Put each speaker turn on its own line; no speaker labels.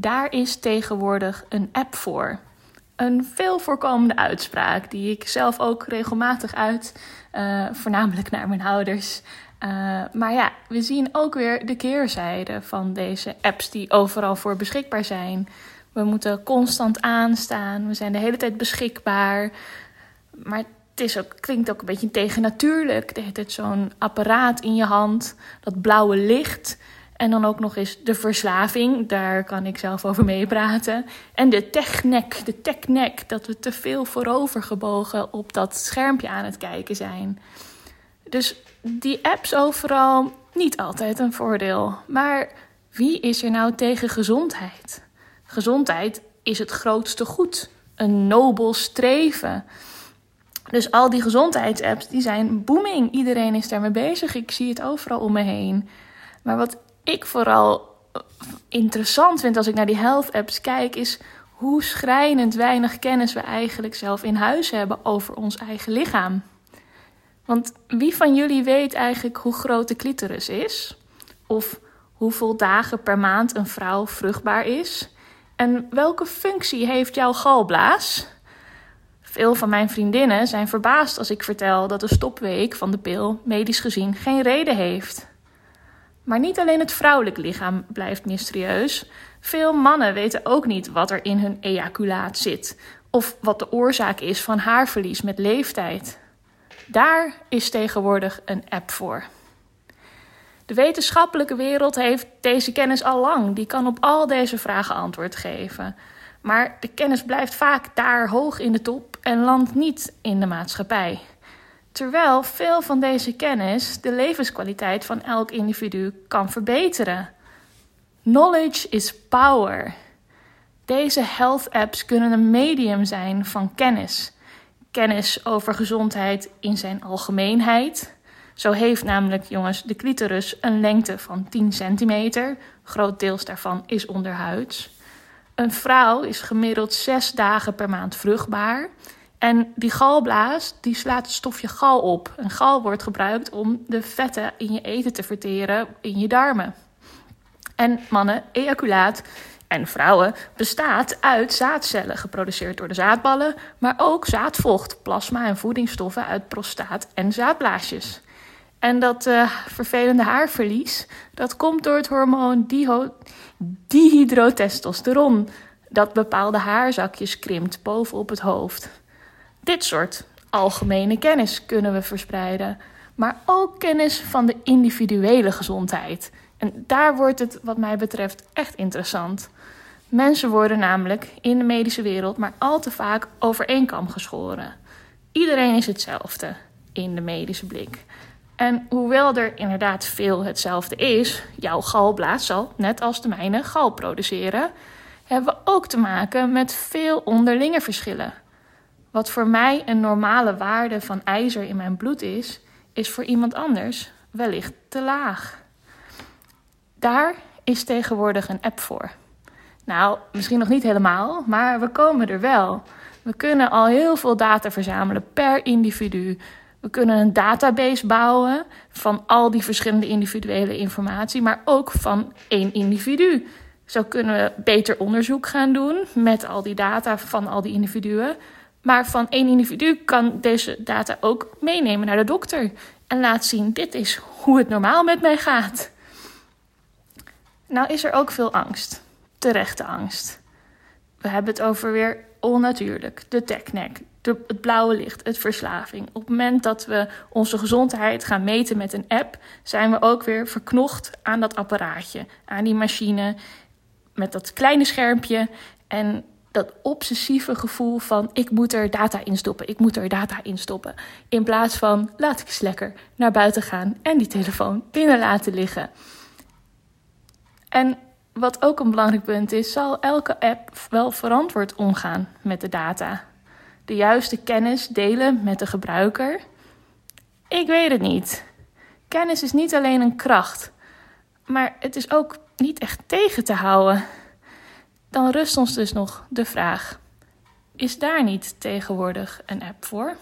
Daar is tegenwoordig een app voor. Een veel voorkomende uitspraak die ik zelf ook regelmatig uit, uh, voornamelijk naar mijn ouders. Uh, maar ja, we zien ook weer de keerzijde van deze apps die overal voor beschikbaar zijn. We moeten constant aanstaan, we zijn de hele tijd beschikbaar. Maar het is ook, klinkt ook een beetje tegennatuurlijk. De hele zo'n apparaat in je hand, dat blauwe licht. En dan ook nog eens de verslaving, daar kan ik zelf over meepraten. En de technek, de technek, dat we te veel voorovergebogen op dat schermpje aan het kijken zijn. Dus die apps overal, niet altijd een voordeel. Maar wie is er nou tegen gezondheid? Gezondheid is het grootste goed, een nobel streven. Dus al die gezondheidsapps die zijn booming. Iedereen is daarmee bezig. Ik zie het overal om me heen. Maar wat ik vooral eh, interessant vind als ik naar die health apps kijk, is hoe schrijnend weinig kennis we eigenlijk zelf in huis hebben over ons eigen lichaam. Want wie van jullie weet eigenlijk hoe groot de clitoris is? Of hoeveel dagen per maand een vrouw vruchtbaar is? En welke functie heeft jouw galblaas? Veel van mijn vriendinnen zijn verbaasd als ik vertel dat de stopweek van de pil medisch gezien geen reden heeft. Maar niet alleen het vrouwelijk lichaam blijft mysterieus. Veel mannen weten ook niet wat er in hun ejaculaat zit of wat de oorzaak is van haarverlies met leeftijd. Daar is tegenwoordig een app voor. De wetenschappelijke wereld heeft deze kennis al lang. Die kan op al deze vragen antwoord geven. Maar de kennis blijft vaak daar hoog in de top en landt niet in de maatschappij. Terwijl veel van deze kennis de levenskwaliteit van elk individu kan verbeteren. Knowledge is power. Deze health apps kunnen een medium zijn van kennis. Kennis over gezondheid in zijn algemeenheid. Zo heeft namelijk, jongens, de clitoris een lengte van 10 centimeter. Groot deels daarvan is onderhuids. Een vrouw is gemiddeld 6 dagen per maand vruchtbaar. En die galblaas die slaat het stofje gal op. En gal wordt gebruikt om de vetten in je eten te verteren in je darmen. En mannen, ejaculaat en vrouwen bestaat uit zaadcellen, geproduceerd door de zaadballen, maar ook zaadvocht, plasma en voedingsstoffen uit prostaat en zaadblaasjes. En dat uh, vervelende haarverlies, dat komt door het hormoon dihydrotestosteron, dat bepaalde haarzakjes krimpt bovenop het hoofd. Dit soort algemene kennis kunnen we verspreiden, maar ook kennis van de individuele gezondheid. En daar wordt het, wat mij betreft, echt interessant. Mensen worden namelijk in de medische wereld maar al te vaak over één kam geschoren. Iedereen is hetzelfde in de medische blik. En hoewel er inderdaad veel hetzelfde is, jouw galblaas zal, net als de mijne, gal produceren, hebben we ook te maken met veel onderlinge verschillen. Wat voor mij een normale waarde van ijzer in mijn bloed is, is voor iemand anders wellicht te laag. Daar is tegenwoordig een app voor. Nou, misschien nog niet helemaal, maar we komen er wel. We kunnen al heel veel data verzamelen per individu. We kunnen een database bouwen van al die verschillende individuele informatie, maar ook van één individu. Zo kunnen we beter onderzoek gaan doen met al die data van al die individuen. Maar van één individu kan deze data ook meenemen naar de dokter en laat zien: dit is hoe het normaal met mij gaat. Nou is er ook veel angst, terechte angst. We hebben het over weer onnatuurlijk, de technek, het blauwe licht, het verslaving. Op het moment dat we onze gezondheid gaan meten met een app, zijn we ook weer verknocht aan dat apparaatje, aan die machine met dat kleine schermpje. En dat obsessieve gevoel van ik moet er data in stoppen, ik moet er data in stoppen. In plaats van laat ik eens lekker naar buiten gaan en die telefoon binnen laten liggen. En wat ook een belangrijk punt is, zal elke app wel verantwoord omgaan met de data. De juiste kennis delen met de gebruiker? Ik weet het niet. Kennis is niet alleen een kracht, maar het is ook niet echt tegen te houden dan rust ons dus nog de vraag: is daar niet tegenwoordig een app voor?